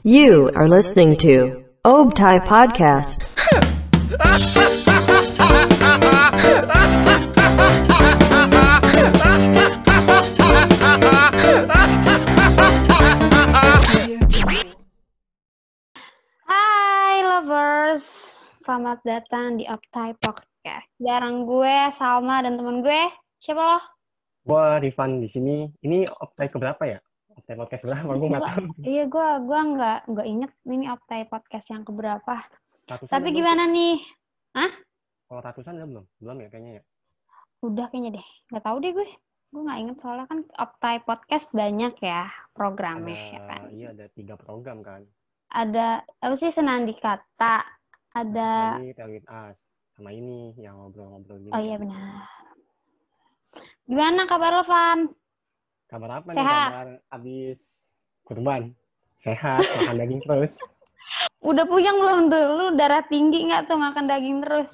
You are listening to Obtai Podcast. Hai lovers, selamat datang di Optai Podcast. Jarang gue, Salma dan temen gue. Siapa lo? Gua Rifan di sini. Ini optai keberapa ya? Optai podcast berapa? Gue nggak tahu. Iya, gue gue nggak nggak inget ini Optai Podcast yang keberapa. Ratusan Tapi gimana nih? belum? Kalau ratusan ada belum? Belum ya kayaknya ya. Udah kayaknya deh. Nggak tahu deh gue. Gue nggak inget soalnya kan Optai Podcast banyak ya programnya Ada, ya kan. Iya ada tiga program kan. Ada apa sih Senandi Kata? Ada With Us. Sama ini yang ngobrol-ngobrol gini. Oh iya benar. Gimana kabar lo, Van? Kabar apa nih? Kabar abis kurban. Sehat, makan daging terus. Udah puyeng belum tuh? Lu darah tinggi nggak tuh makan daging terus?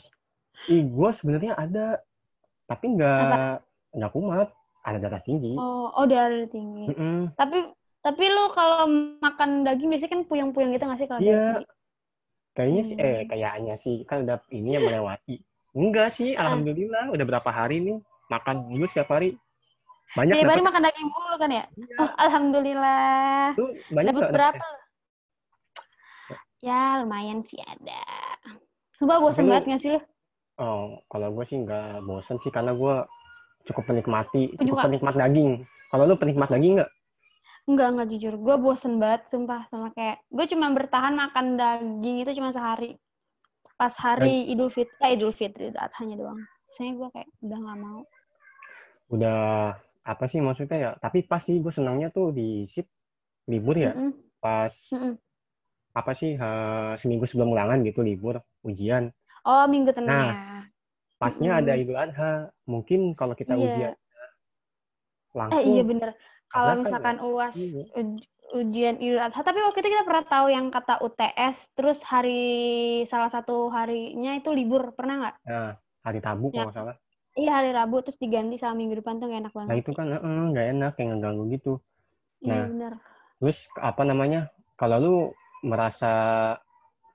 Ih, gue sebenarnya ada, tapi nggak nggak kumat. Ada darah tinggi. Oh, oh darah tinggi. Mm-mm. Tapi tapi lu kalau makan daging biasanya kan puyeng-puyeng gitu nggak sih kalau Iya. darah tinggi? Kayaknya sih, eh Hmm. kayaknya sih kan udah ini yang melewati. Enggak sih, Ah. alhamdulillah udah berapa hari nih makan dulu setiap hari. Banyak hari dapat makan daging mulu kan ya? Iya. Oh, alhamdulillah. tuh banyak Dapat berapa? lu? Ya, lumayan sih ada. Sumpah bosan lu- banget nggak sih lu? Oh, kalau gue sih nggak bosen sih karena gue cukup penikmati, cukup penikmat daging. Kalau lu penikmat daging nggak? Enggak, enggak jujur. Gue bosen banget, sumpah. Sama kayak, gue cuma bertahan makan daging itu cuma sehari. Pas hari Idul Fitri, eh Idul Fitri, Idul Adhanya doang. Biasanya gue kayak udah nggak mau. Udah apa sih maksudnya ya? Tapi pas sih gue senangnya tuh di sip libur ya. Mm-mm, Pas mm-mm. apa sih eh, seminggu sebelum ulangan gitu libur ujian. Oh, minggu tenang Nah, ya. Pasnya Mm-mm. ada Idul Adha. Mungkin kalau kita Iya. ujian Eh langsung iya bener. Kalau Tabrakan misalkan UAS Iya. uj- ujian Idul Adha, tapi waktu itu kita pernah tahu yang kata UTS, terus hari salah satu harinya itu libur, pernah nggak? Nah, hari Tabu Ya. kalau salah. Iya hari Rabu terus diganti sama minggu depan tuh gak enak banget. Nah itu kan eh, nggak enak, kayak ngeganggu gitu. Iya nah. bener. Terus apa namanya? Kalau lu merasa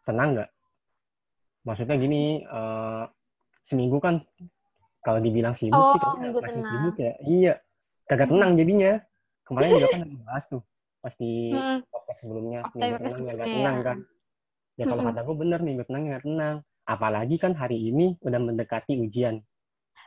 tenang nggak? Maksudnya gini, eh, seminggu kan kalau dibilang sibuk Oh, sih minggu masih tenang. sibuk ya. Iya, kagak Hmm. tenang jadinya. Kemarin juga kan bahas tuh pasti Mm-mm. podcast sebelumnya Podcast minggu tenang nggak sebelumnya, tenang ya. kan? Ya kalau kata gue bener minggu tenang nggak tenang. Apalagi kan hari ini udah mendekati ujian.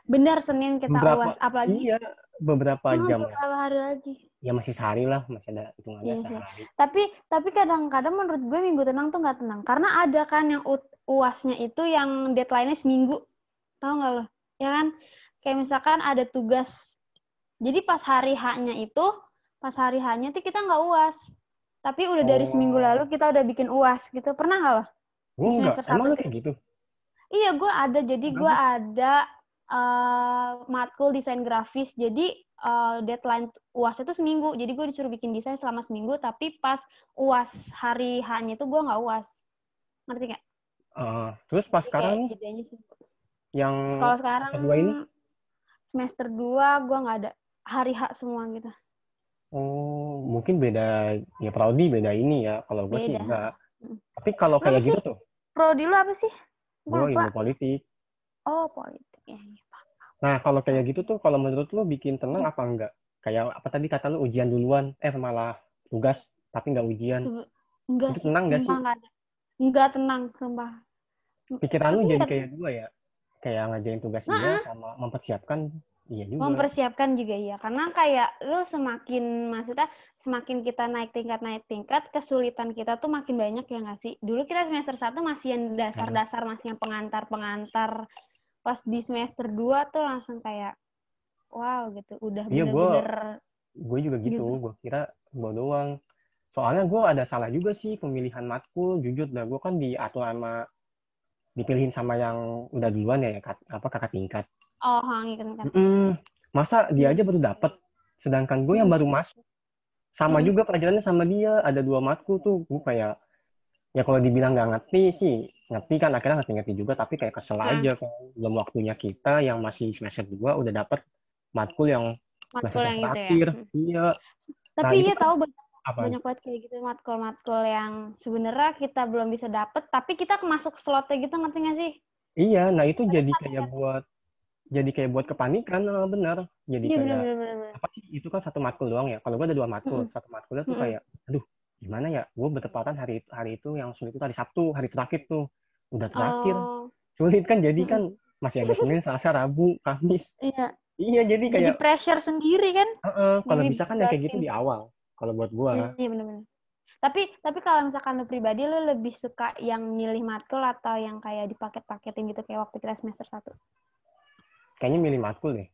Bener Senin kita Beberapa- UAS, apalagi Iya, beberapa Hmm, jam ya. beberapa hari lagi. Ya masih sehari lah, masih ada hitungannya Iya sehari. Tapi tapi kadang-kadang menurut gue minggu tenang tuh nggak tenang, karena ada kan yang U- UASnya itu yang deadline-nya seminggu, tahu nggak lo? Ya kan? Kayak misalkan ada tugas, jadi pas hari H-nya itu, pas hari H-nya tuh kita nggak UAS, tapi udah dari seminggu Oh. lalu kita udah bikin UAS gitu, pernah nggak lo? Gue enggak, emang kayak gitu? Iya, gue ada. Jadi gue ada eh, matkul desain grafis. Jadi eh, deadline UAS itu seminggu. Jadi gue disuruh bikin desain selama seminggu. Tapi pas UAS hari H-nya itu gue nggak UAS. Ngerti nggak? Eh, terus pas Jadi sekarang kayak yang Kalau sekarang semester dua ini? semester 2 gue nggak ada. Hari H semua gitu. Oh, mungkin beda, ya Prodi beda ini ya. Kalau gue sih enggak. Mm. Tapi kalau kayak gitu tuh, Prodi lu apa sih? Gue ilmu politik. Oh, politik. Ya, ya. Nah, kalau kayak gitu tuh, kalau menurut lu bikin tenang apa enggak? Kayak apa tadi kata lu ujian duluan, eh malah tugas, tapi nggak ujian. Sebe- Enggak Itu sih. tenang nggak sumpah sih? nggak ada. Enggak tenang, sumpah. Pikiran lu jadi kayak gue ya? Kayak ngajarin tugas dia sama mempersiapkan, iya juga. mempersiapkan juga ya karena kayak lu semakin maksudnya semakin kita naik tingkat naik tingkat kesulitan kita tuh makin banyak ya nggak sih dulu kita semester satu masih yang dasar-dasar masih yang pengantar-pengantar pas di semester 2 tuh langsung kayak wow gitu udah Iya, bener-bener gue juga gitu, Gitu. gue kira gue doang. Soalnya gue ada salah juga sih pemilihan matkul, jujur dah gue kan diatur sama dipilihin sama yang udah duluan ya, kat- apa kakak tingkat. oh ngikut kan Mm-mm. Masa dia aja baru dapet, sedangkan gue yang baru masuk. Sama Hmm. juga pelajarannya sama dia, ada dua matkul tuh, gue kayak ya kalau dibilang nggak ngerti sih, ngerti kan akhirnya ngerti-ngerti juga, tapi kayak kesel Nah. aja kan. Belum waktunya kita yang masih semester 2 udah dapet matkul yang matkul yang itu ya terakhir. Hmm. Iya. tapi Nah, iya kan- tahu banyak Apa? banyak banget kayak gitu matkul-matkul yang sebenarnya kita belum bisa dapet tapi kita masuk slotnya gitu ngerti gak sih Iya, nah itu jadi kayak buat jadi kayak buat kepanikan, eh, benar. Jadi iya kayak bener bener bener apa sih? Itu kan satu matkul doang ya. Kalau gue ada dua matkul, Mm-mm. satu matkulnya tuh kayak, aduh, gimana ya? Gue bertepatan hari hari itu yang sulit itu hari Sabtu, hari terakhir tuh. Udah terakhir. oh Sulit kan jadi kan masih ada Senin, Selasa, Rabu, Kamis. iya Iya, jadi jadi kayak pressure sendiri kan Heeh, kalau jadi bisa kan yang kayak gitu di awal. Kalau buat gua, iya bener-bener tapi tapi kalau misalkan lu pribadi lu lebih suka yang milih matkul atau yang kayak dipaket-paketin gitu kayak waktu kita semester satu kayaknya milih matkul deh.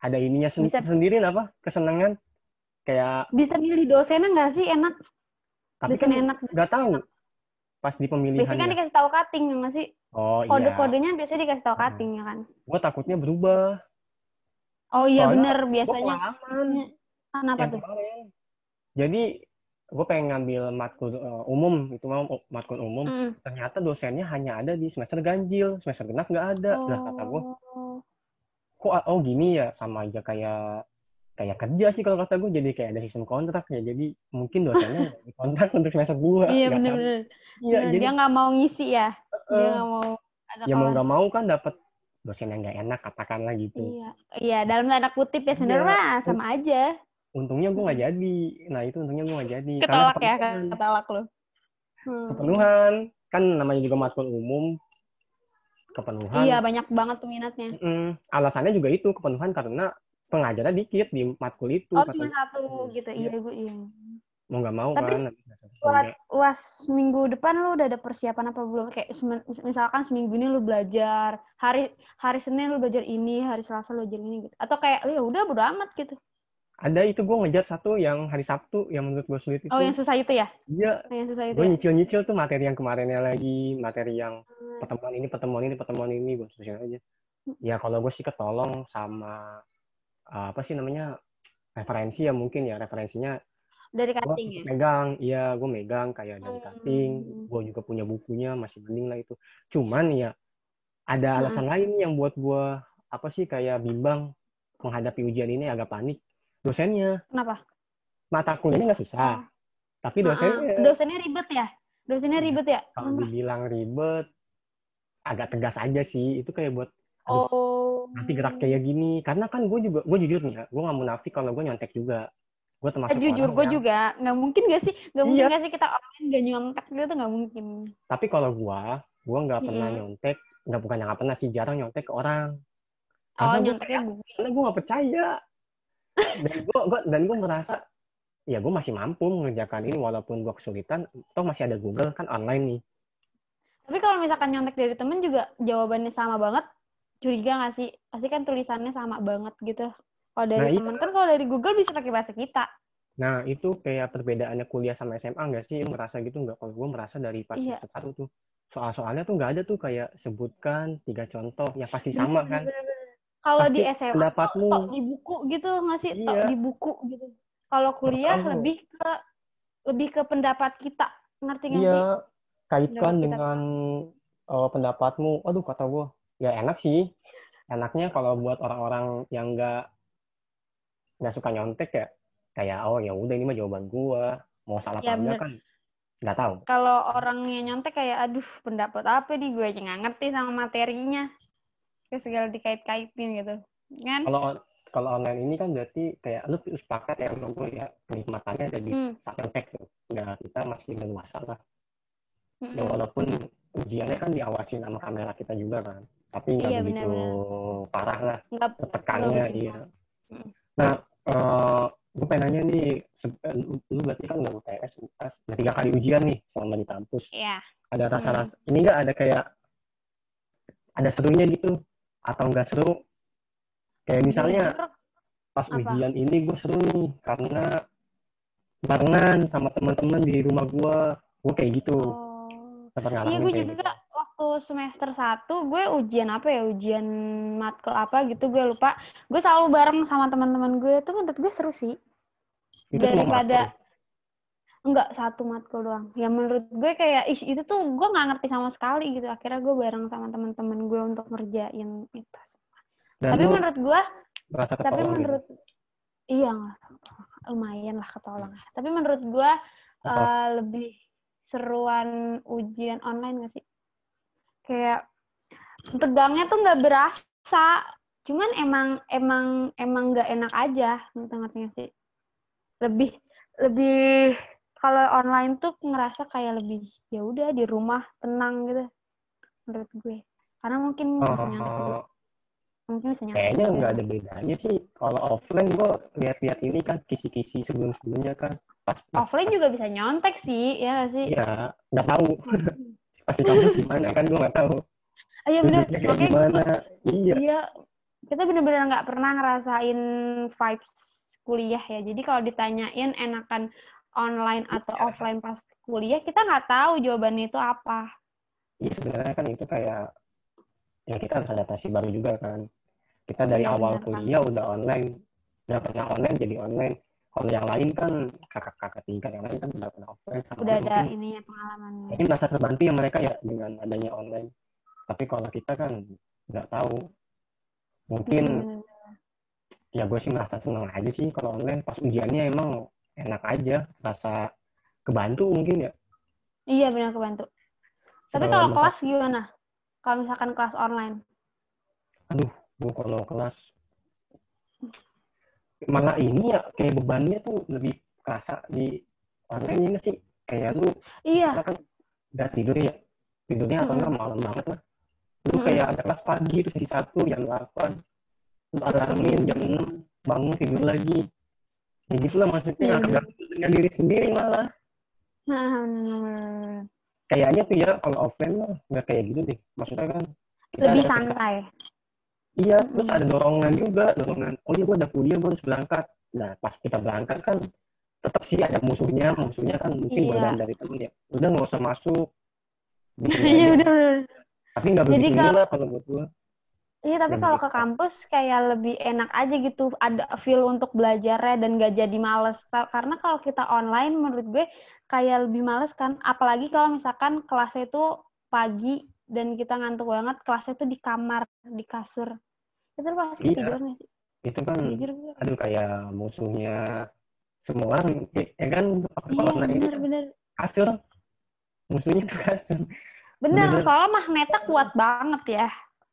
Ada ininya sen- Bisa. sendiri apa? Kesenangan. Kayak, bisa milih dosennya nggak sih enak tapi kan enak nggak tahu pas di biasanya kan dikasih tahu cutting nggak sih Oh iya, kode-kodenya biasanya dikasih tahu Hmm. cutting ya kan gua takutnya berubah. oh iya Soalnya bener Gua biasanya pengalaman kenapa yang tuh kemarin. Jadi, gue pengen ngambil matkul eh, umum, itu mau matkul umum. Mm. Ternyata dosennya hanya ada di semester ganjil, semester genap nggak ada. Lah kata gue, Oh. kok oh gini ya, sama aja kayak kayak kerja sih kalau kata gue jadi kayak ada sistem kontrak ya. Jadi mungkin dosennya nggak dikontrak untuk semester dua iya bener-bener iya jadi dia nggak mau ngisi ya? Dia eh, nggak mau ada ya mau nggak mau kan dapat dosen yang nggak enak katakanlah gitu. Iya. Iya dalam tanda kutip ya sebenarnya mah sama aja. untungnya gue nggak jadi. Nah itu untungnya gue nggak jadi. Ketolak ya ketolak lo Hmm. kepenuhan kan namanya juga matkul umum. Kepenuhan iya banyak banget peminatnya Mm, alasannya juga itu kepenuhan karena pengajarnya dikit di matkul itu oh cuma satu gitu iya. Gue iya. Mau nggak mau Tapi kan buat uas minggu depan lu udah ada persiapan apa belum? Kayak misalkan seminggu ini lu belajar hari hari senin lu belajar ini hari selasa lu belajar ini gitu. Atau kayak ya udah bodo amat gitu. Ada itu gue ngejar satu yang hari Sabtu yang menurut gue sulit itu. oh yang susah itu ya? Iya. Oh, yang susah itu gue ya? nyicil-nyicil tuh materi yang kemarinnya lagi materi yang Hmm. pertemuan ini pertemuan ini pertemuan ini gue susun aja. Ya kalau gue sih ketolong sama apa sih namanya referensi ya mungkin ya referensinya. Dari cutting ya? megang iya gue megang kayak dari Hmm. cutting gue juga punya bukunya masih mending lah itu. Cuman ya ada Hmm. alasan lain yang buat gue apa sih kayak bimbang menghadapi ujian ini agak panik. Dosennya. Kenapa? Mata kuliahnya nggak susah. Tapi dosennya dosennya ribet ya? Dosennya Iya. ribet ya? Kalau dibilang ribet agak tegas aja sih. Itu kayak buat aduh, oh. nanti gerak kayak gini. Karena kan gue juga gue jujur nih ya gue nggak munafik kalau gue nyontek juga. Gue Eh, termasuk jujur gue yang- juga. Nggak mungkin gak sih? Nggak mungkin Iya. gak sih kita online gak nyontek gitu? Tuh nggak mungkin. Tapi kalau gue gue nggak pernah Mm-mm. nyontek. Nggak bukan yang nggak pernah sih jarang nyontek ke orang. Oh karena gue nyonteknya gue karena gue nggak percaya. Dan gue gua, dan gue merasa ya gue masih mampu mengerjakan ini walaupun gue kesulitan. Toh masih ada Google kan online nih. Tapi kalau misalkan nyontek dari temen juga jawabannya sama banget curiga gak sih? Pasti kan tulisannya sama banget gitu. Kalau dari Nah, iya. temen kan kalau dari Google bisa pakai bahasa kita. Nah itu kayak perbedaannya kuliah sama SMA nggak sih? Merasa gitu nggak? Kalau gue merasa dari pas Iya. satu tuh soal-soalnya tuh nggak ada tuh kayak sebutkan tiga contoh yang pasti sama kan? kalau di SMA pendapatmu. tok di buku gitu nggak sih? Tok Iya. di buku gitu. Kalau kuliah lebih ke lebih ke pendapat kita. Ngerti nggak sih? Iya, kaitkan Pendapat kita. dengan eh, pendapatmu. Aduh, kata gue, ya enak sih. Enaknya kalau buat orang-orang yang nggak nggak suka nyontek ya, kayak oh ya udah ini mah jawaban gua. Mau salah Iya, apa enggak kan nggak tahu. kalau orangnya nyontek kayak aduh pendapat apa nih gue aja nggak ngerti sama materinya kayak segala dikait-kaitin gitu kan Kalau kalau online ini kan berarti kayak lu sepakat ya sama gue ya kenikmatannya ada di Hmm. saat nyontek. Nggak kita masih leluasa lah. Mm-mm. Ya walaupun ujiannya kan diawasin sama kamera kita juga kan. Tapi nggak Iya, begitu benar-benar. parah lah. nggak tekannya iya. Mm. Nah, eh gue pengen nanya nih, eh, lu, lu berarti kan udah UTS, UTS, udah tiga kali ujian nih selama di kampus. ya Ada rasa-rasa, ini nggak ada kayak, ada serunya gitu, atau nggak seru? Kayak misalnya pas apa? ujian ini gue seru nih, karena barengan sama teman-teman di rumah gue, gue kayak gitu. oh. Iya, gue juga gitu. Waktu semester 1 gue ujian apa ya, ujian matkul apa gitu gue lupa. Gue selalu bareng sama teman-teman gue, itu menurut gue seru sih. Itu semua daripada-. Enggak, satu matkul doang. Ya menurut gue kayak, ih itu tuh gue nggak ngerti sama sekali gitu. Akhirnya gue bareng sama teman-teman gue untuk ngerjain itu. Dan tapi menurut gue, tapi ketolong gitu. menurut, iya lumayan lah ketolong. Tapi menurut gue uh, lebih seruan ujian online gak sih? Kayak tegangnya tuh nggak berasa. Cuman emang emang emang nggak enak aja, ngerti sih? Lebih lebih kalau online tuh ngerasa kayak lebih ya udah di rumah tenang gitu menurut gue. Karena mungkin bisa. Oh, Mungkin bisa kayaknya nggak ada bedanya sih. Kalau offline gue lihat-lihat ini kan kisi-kisi sebelum-sebelumnya kan. Pas, pas, Offline juga bisa nyontek sih, ya nggak sih? Iya, nggak tahu. Pasti kampus gimana kan gue nggak tahu. Ah, Iya Makanya gimana? Iya. Iya, kita bener-bener nggak pernah ngerasain vibes kuliah ya. Jadi kalau ditanyain enakan online atau Iya. offline pas kuliah, kita nggak tahu jawabannya itu apa. Iya sebenarnya kan itu kayak ya kita harus adaptasi baru juga kan. Kita dari Iya, awal benar, kuliah udah online, udah pernah online jadi online. Kalau yang lain kan kakak-kakak tingkat yang lain kan udah pernah offline sama Udah ada mungkin, ininya pengalamannya. mungkin merasa terbantu ya mereka ya dengan adanya online. Tapi kalau kita kan nggak tahu. Mungkin Bener-bener. ya gue sih merasa senang aja sih kalau online pas ujiannya emang enak aja, rasa kebantu mungkin ya. Iya benar kebantu. Tapi kalau kelas gimana? Kalau misalkan kelas online? gue kalau kelas malah ini ya kayak bebannya tuh lebih kerasa di online ini sih. Kayak lu Iya, kan udah tidur ya tidurnya atau enggak malam banget lah. Lu Mm-mm. kayak ada kelas pagi terus di satu jam 8 lu alarmin jam 6 bangun tidur lagi. Ya gitulah maksudnya agak dengan diri sendiri malah. Bener-bener. kayaknya tuh ya kalau offline mah nggak kayak gitu deh. Maksudnya kan lebih santai. Iya, terus ada dorongan juga, dorongan. Oh iya, gue ada kuliah, gue harus berangkat. Nah, pas kita berangkat kan, tetap sih ada musuhnya, musuhnya kan mungkin Iya. godaan dari temen ya. Udah nggak usah masuk. Sini Iya bener. Tapi nggak begitu kalau- lah kalau buat gue. Iya, tapi kalau ke kampus kayak lebih enak aja gitu, ada feel untuk belajarnya dan gak jadi males. Karena kalau kita online, menurut gue kayak lebih males kan. Apalagi kalau misalkan kelasnya itu pagi dan kita ngantuk banget, kelasnya itu di kamar, di kasur. Itu pasti Iya. sih? Itu kan, Jujur aduh kayak musuhnya semua orang, ya, ya kan? Apa Iya, online itu bener-bener. kasur, musuhnya tuh kasur. Bener, Bener-bener. soalnya magnetnya kuat banget ya.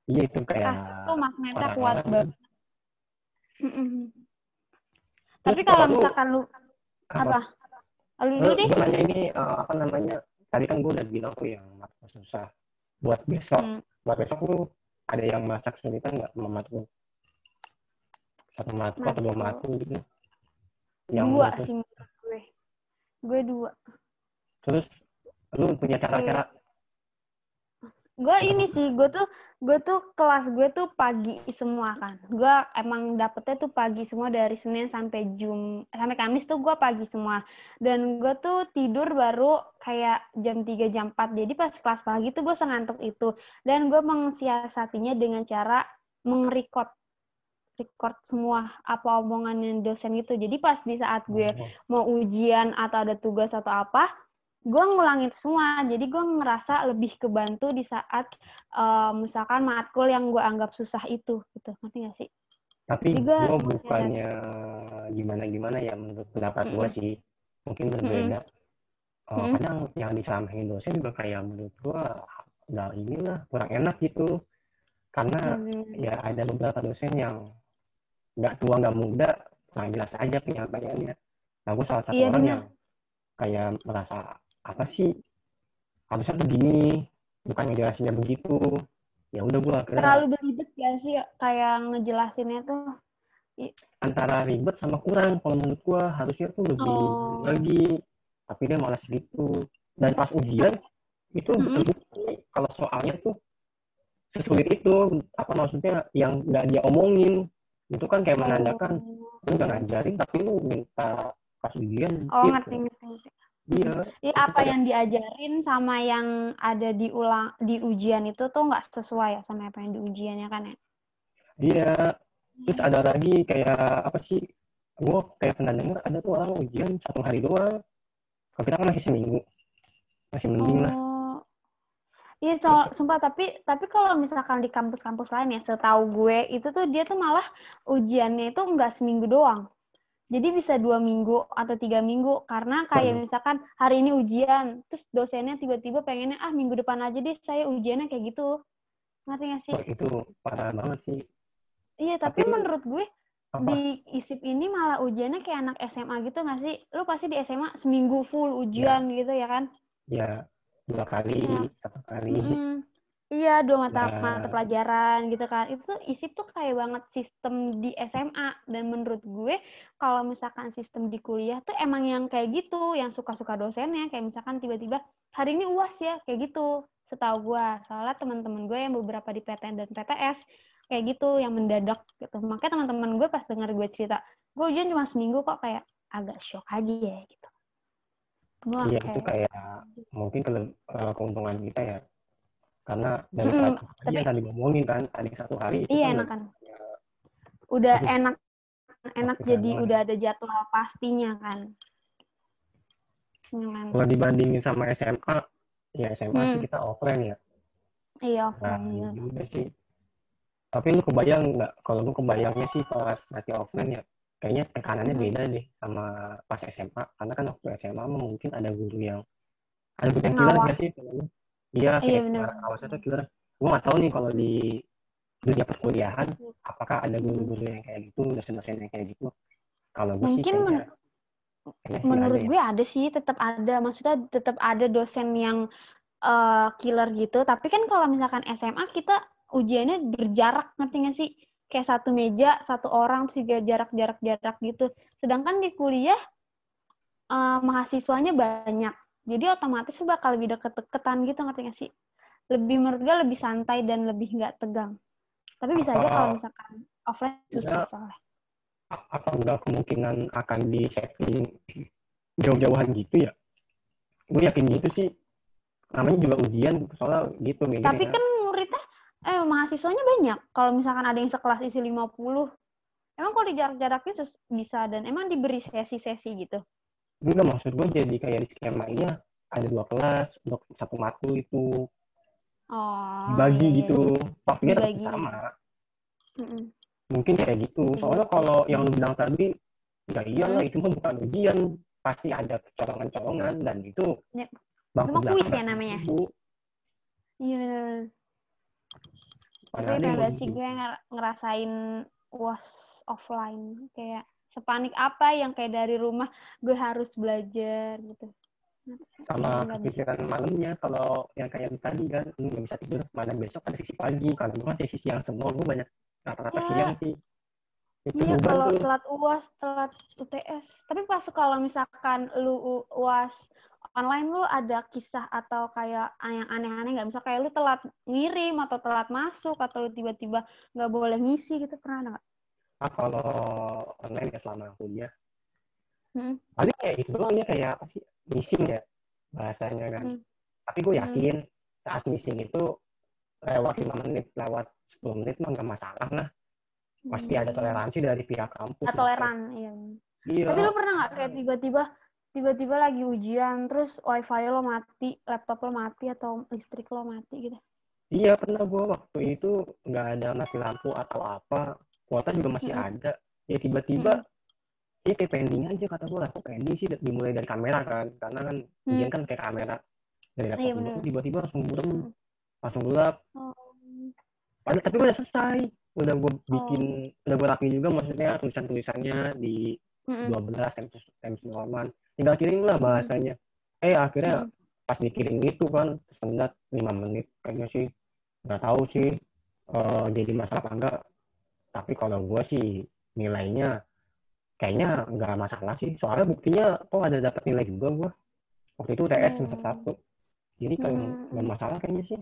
Iya itu kayak Kasur tuh magnetnya kuat orang-orang. banget. Tapi kalau misalkan lu, apa? Lu dulu deh. Ini eh, apa namanya? Tadi kan gue udah bilang tuh yang susah. Buat besok, Hmm. buat besok lu ada yang masak kesulitan nggak sama matkul? Satu matkul atau dua matkul gitu? Yang dua sih gue. Gue dua. Terus lu punya cara-cara? Gue ini sih, gue tuh gue tuh kelas gue tuh pagi semua kan. Gue emang dapetnya tuh pagi semua dari Senin sampai Jum sampai Kamis tuh gue pagi semua. Dan gue tuh tidur baru kayak jam 3 jam 4. Jadi pas kelas pagi tuh gue sengantuk itu. Dan gue mensiasatinya dengan cara meng-record record semua apa omongannya dosen gitu. Jadi pas di saat gue Oh, mau ujian atau ada tugas atau apa, gue ngulangin semua. Jadi gue ngerasa lebih kebantu di saat eh, misalkan matkul yang gue anggap susah itu, gitu. Ngerti gak sih? Tapi gue bukannya gimana-gimana ya menurut pendapat gue sih. Mungkin berbeda. Eh, Mm-mm. kadang yang diceramahin dosen juga kayak menurut gue nggak inilah kurang enak gitu. Karena Hmm. ya ada beberapa dosen yang nggak tua nggak muda kurang jelas aja penyampaiannya nah gue salah satu Iya, orang benar. yang kayak merasa apa sih harusnya tuh gini bukan ngejelasinnya begitu ya udah gue akhirnya Terlalu beribet gak sih kayak ngejelasinnya tuh? antara ribet sama kurang kalau menurut gue harusnya tuh lebih Oh. lagi tapi dia malas gitu dan pas ujian itu Mm-mm. terbukti kalau soalnya tuh sesulit itu apa maksudnya yang nggak dia omongin itu kan kayak menandakan lu nggak ngajarin tapi lu minta pas ujian Oh, gitu. ngerti, ngerti. Iya Iya, apa yang diajarin sama yang ada di ulang di ujian itu tuh nggak sesuai ya sama apa yang di ujiannya kan ya? iya terus ada lagi kayak apa sih gue kayak pernah denger ada tuh orang ujian satu hari doang kalau kita kan masih seminggu masih mending lah Oh. Iya, so, sumpah tapi tapi kalau misalkan di kampus-kampus lain ya, setahu gue itu tuh dia tuh malah ujiannya itu nggak seminggu doang. Jadi bisa dua minggu atau tiga minggu karena kayak Hmm. misalkan hari ini ujian, terus dosennya tiba-tiba pengennya ah minggu depan aja deh saya ujiannya kayak gitu. Ngerti gak sih? Wah, itu parah banget sih. Iya, tapi, tapi- menurut gue Apa? di ISIP ini malah ujiannya kayak anak SMA gitu nggak sih? Lu pasti di SMA seminggu full ujian gitu ya kan? Ya, dua kali, Iya. satu kali. Mm-mm. Iya, dua mata Ya. mata pelajaran gitu kan. Itu tuh ISIP tuh kayak banget sistem di SMA dan menurut gue kalau misalkan sistem di kuliah tuh emang yang kayak gitu, yang suka-suka dosennya kayak misalkan tiba-tiba hari ini UAS ya, kayak gitu. Setahu gue, soalnya teman-teman gue yang beberapa di PTN dan PTS kayak gitu yang mendadak gitu. Makanya teman-teman gue pas dengar gue cerita, gue ujian cuma seminggu kok kayak agak shock aja ya gitu. Iya, itu kayak mungkin eh, keuntungan kita ya. Karena dari hari tapi- yang tadi ngomongin kan, tadi satu hari itu Iya kan enak kan. Udah Aduh. enak enak jadi banget. udah ada jadwal pastinya kan. Kan? kalau dibandingin sama SMA, ya SMA sih Hmm. kita offline ya. Iya, Nah, offline juga sih. Tapi lu kebayang nggak? Kalau lu kebayangnya sih pas lagi offline ya, kayaknya tekanannya Hmm. beda deh sama pas SMA. Karena kan waktu SMA mungkin ada guru yang ada guru yang killer nggak sih? Iya, Iya, kayak bener. killer. Awasnya tuh killer. Gue nggak tahu nih kalau di dunia perkuliahan, apakah ada guru-guru yang kayak gitu, dosen-dosen yang kayak gitu? Kalau gue sih Mungkin kayaknya, men- kayaknya sih Menurut ada ya. gue ada sih, tetap ada. Maksudnya tetap ada dosen yang eh, killer gitu. Tapi kan kalau misalkan SMA kita ujiannya berjarak, ngerti nggak sih? Kayak satu meja, satu orang, juga jarak-jarak-jarak gitu. Sedangkan di kuliah eh, mahasiswanya banyak. Jadi otomatis lu bakal lebih deket-deketan gitu, ngerti nggak sih? Lebih menurut gue lebih santai dan lebih nggak tegang. Tapi bisa aja kalau Apa- misalkan offline Ya. susah soalnya. apa enggak kemungkinan akan di setting jauh-jauhan gitu ya? Gue yakin gitu sih. Namanya juga ujian, soalnya gitu. Tapi kan muridnya, eh mahasiswanya banyak. Kalau misalkan ada yang sekelas isi 50, emang kalau di jarak-jaraknya sus- bisa dan emang diberi sesi-sesi gitu. Enggak maksud gue jadi kayak di skemanya ada dua kelas, dua, satu matkul itu Oh, dibagi iya, iya, gitu. Waktunya tetap Dibagi. sama. iya. Mm-mm. Mungkin kayak gitu. Soalnya kalau yang lu bilang tadi, ya iyalah itu mah bukan ujian, pasti ada colongan-colongan dan itu Yep. bangku Itu kuis ya namanya? Bu. Iya. Tapi mau sih gitu. gue nger- ngerasain was offline. Kayak sepanik apa yang kayak dari rumah gue harus belajar gitu. sama bisa. kepikiran malamnya kalau yang kayak tadi kan lu nggak bisa tidur mana besok ada sesi pagi kalau gue kan sesi siang semua gue banyak rata-rata Ya. siang sih itu Iya kalau tuh telat uas, telat UTS. Tapi pas kalau misalkan lu uas online lu ada kisah atau kayak yang aneh-aneh nggak? Misal kayak lu telat ngirim atau telat masuk atau lu tiba-tiba nggak boleh ngisi gitu pernah ada nggak? Ah, kalau online ya selama kuliah Hmm. paling kayak itu doang ya kayak apa sih missing ya bahasanya kan Hmm. tapi gue Hmm. yakin saat missing itu lewat 5 menit lewat 10 menit mah nggak masalah lah pasti ada Hmm. toleransi dari pihak kampus Ah, toleran, iya. iya Tapi lu pernah nggak kayak tiba-tiba tiba-tiba lagi ujian terus wifi lo mati, laptop lo mati atau listrik lo mati gitu? Iya pernah gue waktu itu nggak ada mati lampu atau apa, kuota juga masih Mm-mm. ada. Ya tiba-tiba, ya kayak pending aja kata gue lah, kok pending sih dimulai dari kamera kan, karena kan Hmm. ujian kan kayak kamera dari laptop Iya, dulu, tiba-tiba langsung burem, Mm. langsung gelap. Oh. Padahal tapi udah selesai, udah gue bikin, udah gue rapi juga maksudnya tulisan-tulisannya di Mm-mm. 12 times times normal, tinggal kirim lah bahasanya. Eh akhirnya Mm. pas dikirim itu kan sendat 5 menit kayaknya sih nggak tahu sih eh, jadi masalah apa enggak tapi kalau gue sih nilainya kayaknya nggak masalah sih. Soalnya buktinya kok ada dapat nilai juga gue waktu itu UTS semester Hmm. satu. Jadi kayak Hmm. nggak masalah kayaknya sih.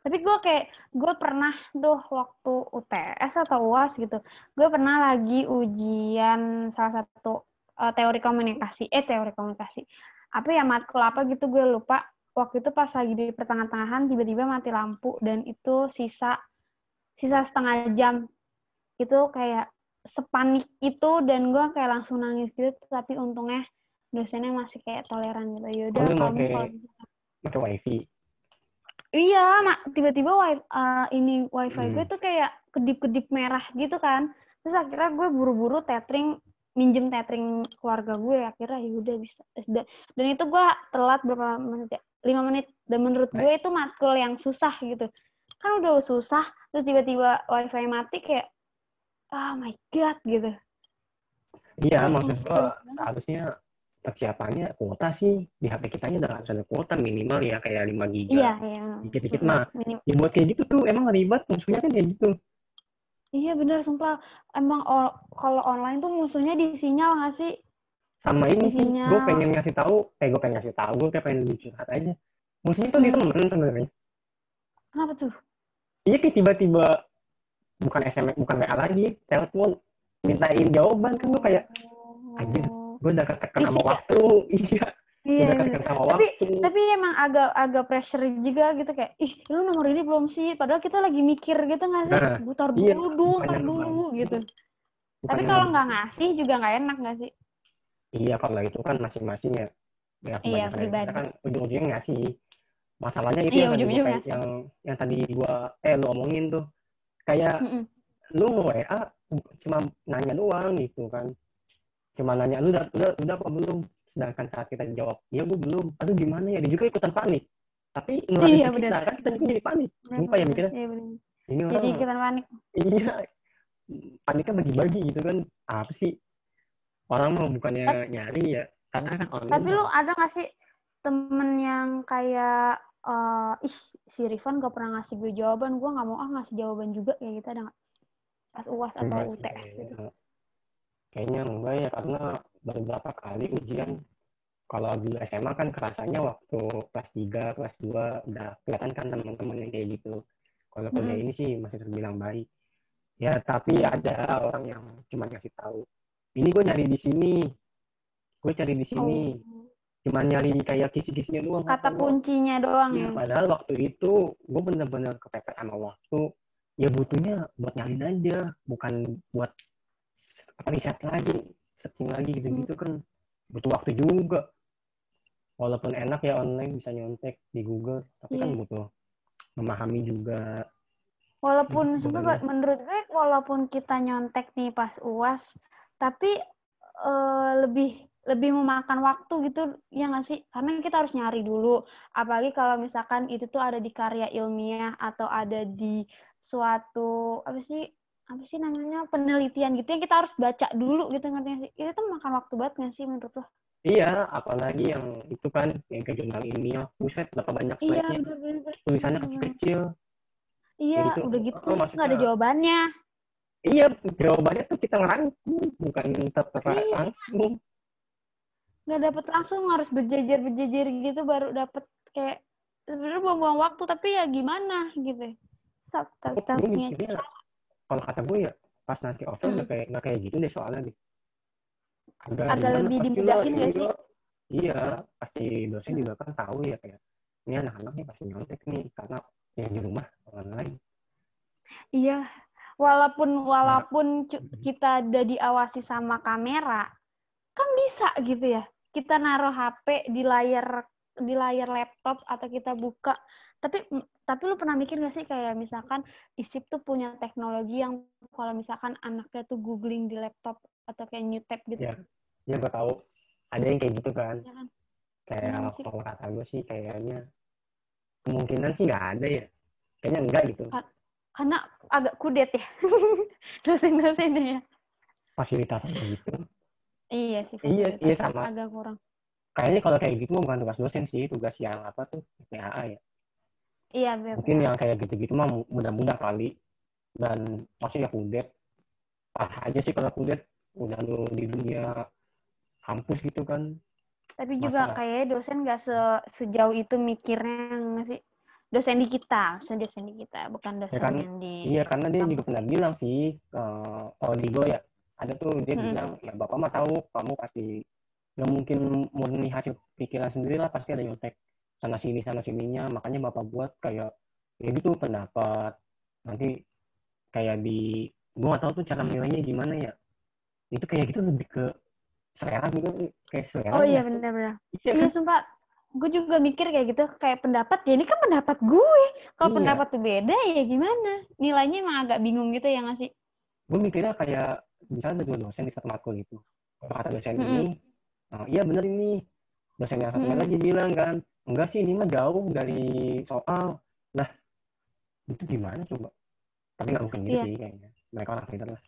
Tapi gue kayak, gue pernah tuh waktu UTS atau UAS gitu, gue pernah lagi ujian salah satu eh, teori komunikasi, eh teori komunikasi, apa ya matkul apa gitu gue lupa. Waktu itu pas lagi di pertengahan-tengahan tiba-tiba mati lampu dan itu sisa sisa setengah jam. Itu kayak sepanik itu dan gue kayak langsung nangis gitu, tapi untungnya dosennya masih kayak toleran gitu. Yaudah Oh, lu kamu kalau pakai wifi Iya, mak tiba-tiba wi- uh, ini wifi Hmm. gue tuh kayak kedip-kedip merah gitu kan. terus akhirnya gue buru-buru tethering minjem tethering keluarga gue akhirnya ya udah bisa dan, dan itu gue telat berapa menit ya lima menit dan menurut gue itu matkul yang susah gitu kan udah susah terus tiba-tiba wifi mati kayak oh my god gitu Iya, maksud gua betul. seharusnya persiapannya kuota sih di HP kita udah harus ada kuota minimal ya kayak 5 giga. iya iya Dikit-dikit mah. minim- Ya buat kayak gitu tuh emang ribet, maksudnya kan kayak gitu. iya bener sumpah emang kalau online tuh musuhnya di sinyal nggak sih Sama ini sih, gue pengen ngasih tahu, eh gue pengen ngasih tahu, gue kayak pengen curhat aja. Maksudnya tuh di Hmm. temen sebenarnya. kenapa tuh Iya kayak tiba-tiba bukan SMS, bukan WA lagi, telepon mintain jawaban kan gue kayak Anjir. Oh. gue udah ketekan sama ya? waktu, iya, iya udah ketekan sama Tapi- waktu. tapi emang agak agak pressure juga gitu kayak ih lu nomor ini belum sih padahal kita lagi mikir gitu nggak sih Nah, butar iya, dulu dong tar dulu beban. gitu tapi Bukannya kalau nggak ngasih juga nggak enak nggak sih Iya, kalau itu kan masing-masing ya. Ya, Iya, pribadi. kan ujung-ujungnya ngasih. Masalahnya itu Iya, yang, ujung-ujungnya kayak- yang yang tadi gua eh lu omongin tuh. Kayak Mm-mm. lu WA cuma nanya doang gitu kan. Cuma nanya lu udah udah, udah apa belum? Sedangkan saat kita jawab, "Iya, gua belum." Aduh, gimana ya? Dia juga ikutan panik. Tapi ngelatih Iya, kita benar. kan kita juga jadi panik. Sumpah ya mikirnya. Iya, bener. Ini jadi orang ikutan panik iya paniknya bagi-bagi gitu kan. Apa sih? Orang mau bukannya nyari ya, karena kan online. tapi lu ada nggak sih temen yang kayak eh, ih si Rifan gak pernah ngasih gue jawaban gue nggak mau ah ngasih jawaban juga kayak gitu ada nggak pas uas atau Enggak sih, UTS gitu kayaknya. Enggak ya, karena baru berapa kali ujian. Kalau dulu SMA kan kerasanya waktu kelas 3, kelas 2, udah kelihatan kan teman-teman yang kayak gitu. Kalau kuliah Mm-mm. ini sih masih terbilang baik. Ya, tapi ada orang yang cuma ngasih tahu. Ini gue nyari di sini. Gue cari di sini. Oh. Cuma nyari kayak kisi-kisinya doang. kata kuncinya doang Ya, padahal waktu itu gue bener-bener kepepet sama waktu. Ya butuhnya buat nyalin aja, bukan buat apa riset lagi, searching lagi gitu-gitu kan butuh waktu juga. Walaupun enak ya online bisa nyontek di Google, tapi kan Iya. butuh memahami juga. Walaupun Gitu, sebenarnya menurut gue walaupun kita nyontek nih pas UAS, tapi eh, lebih lebih memakan waktu gitu ya nggak sih? Karena kita harus nyari dulu. Apalagi kalau misalkan itu tuh ada di karya ilmiah atau ada di suatu apa sih apa sih namanya penelitian gitu yang kita harus baca dulu gitu ngerti sih? Itu tuh makan waktu banget nggak sih menurut lo? Iya, apalagi yang itu kan yang kayak jurnal ilmiah, buset berapa banyak Iya slide-nya, bener-bener. tulisannya kecil-kecil. Iya gitu. udah gitu Oh, nggak ada jawabannya. Iya, jawabannya tuh kita ngerangkum, bukan tertera Iya. langsung. Nggak dapet langsung harus berjejer berjejer gitu baru dapet kayak sebenarnya buang-buang waktu tapi ya gimana gitu kita punya kalau kata gue ya, pas nanti offline nggak kayak nggak kayak gitu deh soalnya deh. Agak, Agak lebih dimudahin iya. sih? Iya, pasti dosen juga kan tahu ya kayak, ini anak-anak nih pasti nyontek nih, karena yang di rumah online. iya walaupun Nah. walaupun cu- kita ada diawasi sama kamera kan bisa gitu ya kita naruh HP di layar di layar laptop atau kita buka tapi tapi lu pernah mikir gak sih kayak misalkan ISIP tuh punya teknologi yang kalau misalkan anaknya tuh googling di laptop atau kayak new tab gitu Iya. Ya gue tahu, ada yang kayak gitu kan. Ya kan? Kayak kalau kata gue sih kayaknya, kemungkinan sih nggak ada ya. Kayaknya enggak gitu. karena agak kudet ya dosen-dosennya ya Fasilitasnya gitu. Iya sih Iya, iya, sama. agak kurang Kayaknya kalau kayak gitu mah bukan tugas dosen sih, tugas yang apa tuh, PAA ya. iya bener mungkin yang kayak gitu-gitu mah mu- mudah-mudah kali dan maksudnya kudet parah aja sih kalau kudet udah lu di dunia kampus gitu kan tapi juga Masa- kayak dosen nggak se sejauh itu mikirnya nggak sih dosen di kita maksudnya dosen di kita bukan dosen kan? yang di iya karena dia kampus. juga pernah bilang sih eh, kalau di Go ya ada tuh dia Mm-mm. bilang ya bapak mah tahu kamu pasti nggak mungkin murni hasil pikiran sendiri lah pasti ada nyontek sana sini sana sininya. Makanya bapak buat kayak ya gitu pendapat. Nanti kayak di gua nggak tahu tuh cara nilainya gimana ya. Itu kayak gitu lebih ke selera gitu kayak selera oh iya benar-benar iya iya kan? sumpah. Gue juga mikir kayak gitu kayak pendapat ya ini kan pendapat gue. Kalau Iya. pendapat tuh beda ya gimana? Nilainya emang agak bingung gitu ya nggak sih? Gue mikirnya kayak misalnya ada dua dosen di satu matkul kalau kata dosen Mm-mm. ini "Ah, iya bener ini dosen yang satu Mm-mm. lagi bilang kan enggak sih ini mah jauh dari soal lah itu gimana coba tapi nggak mungkin gitu Iya. sih kayaknya mereka orang pintar lah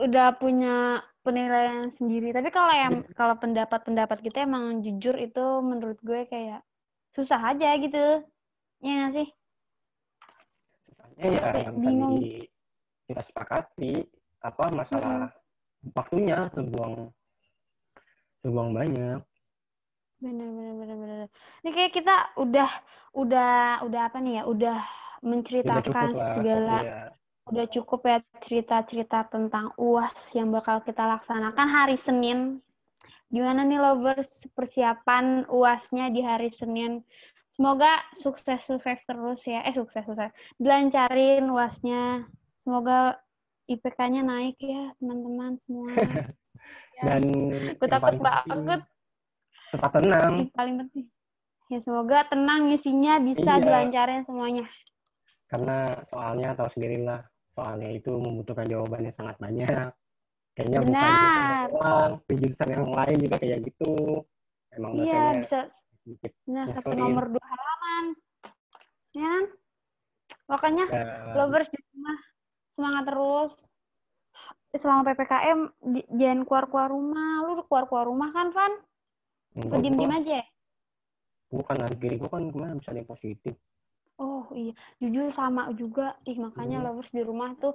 udah punya penilaian sendiri. Tapi kalau yang Iya. kalau pendapat-pendapat kita emang jujur itu menurut gue kayak susah aja gitu. Ya nggak sih? susahnya ya yang tadi kita sepakati apa masalah waktunya terbuang terbuang banyak Bener bener bener bener. Ini kayak kita udah udah udah apa nih ya? Udah udah menceritakan cukup lah segala Iya. udah cukup ya cerita-cerita tentang UAS yang bakal kita laksanakan hari Senin. Gimana nih lovers persiapan UASnya di hari Senin? Semoga sukses-sukses terus ya. Eh sukses-sukses. Dilancarin UASnya. Semoga IPK-nya naik ya teman-teman semua. dan Gue yang takut banget. tetap tenang Yang paling penting. Ya semoga tenang isinya bisa Iya. dilancarin semuanya. karena soalnya tahu sendirilah soalnya itu membutuhkan jawaban yang sangat banyak kayaknya bukan Benar. jurusan doang di jurusan yang lain juga kayak gitu emang Iya bisa Nah, satu nomor dua halaman. Ya kan? Makanya ya, lovers di rumah semangat terus. Selama PPKM jangan keluar-keluar rumah. Lu udah keluar-keluar rumah kan, Van? Lu diem-diem gua- aja bukan kiri gua kan kemarin bisa yang positif Oh iya, jujur sama juga. Ih, makanya Hmm. lovers di rumah tuh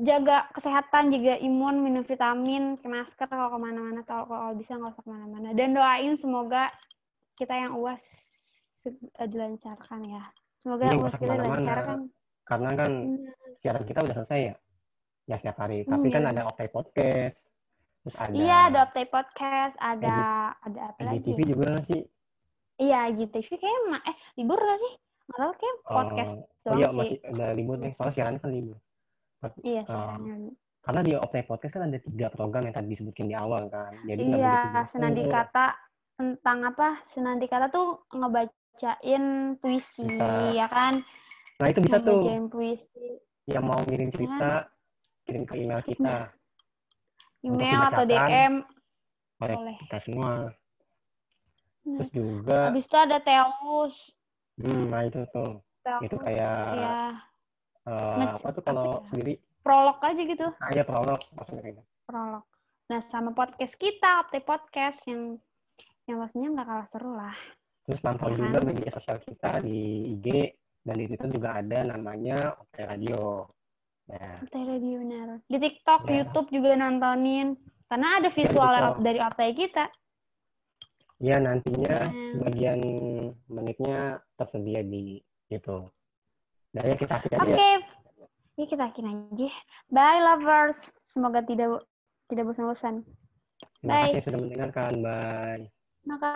jaga kesehatan, jaga imun, minum vitamin, pakai masker kalau ke mana-mana, kalau, kalau bisa nggak usah ke mana-mana. Dan doain semoga kita yang uas dilancarkan ya. Semoga Iya, uas kita dilancarkan. Karena kan siaran kita udah selesai ya ya setiap hari Hmm, tapi kan iya. ada Optai Podcast terus ada Iya, ada update podcast, ada ada apa lagi? IGTV ya? juga nggak sih Iya, IGTV kayaknya ma- eh libur gak sih? Nggak tahu kayak podcast Oh, doang iya sih. masih ada libur nih soalnya siaran kan libur Iya, Oh. siarannya. karena di Optai Podcast kan ada tiga program yang tadi disebutin di awal kan jadi Iya, begitu senandi gitu. kata tentang apa? Senandi kata tuh ngebacain puisi, Bisa. ya kan? Nah itu bisa tuh puisi, yang mau ngirim cerita kirim ke email kita email atau. DM. oleh Boleh. kita semua Nah, terus juga Habis itu ada Teus. hmm, nah itu tuh Teus, itu kayak ya, Nge- apa tuh kalau ya? sendiri prolog aja gitu, ah, ya prolog maksudnya kayak gitu. prolog. Nah, sama podcast kita, update podcast yang yang pastinya nggak kalah seru lah. terus pantau Ya juga kan? media sosial kita di IG dan di Twitter juga ada namanya Optai Radio nah Update Radio benar. Di TikTok, Ya. YouTube juga nontonin. Karena ada visual betul. dari update kita. ya nantinya Hmm. sebagian menitnya tersedia di itu nah ya kita akhir Oke. aja Ya kita akhirin aja. Bye lovers. Semoga tidak tidak bosan-bosan. terima Bye. kasih sudah mendengarkan bye Maka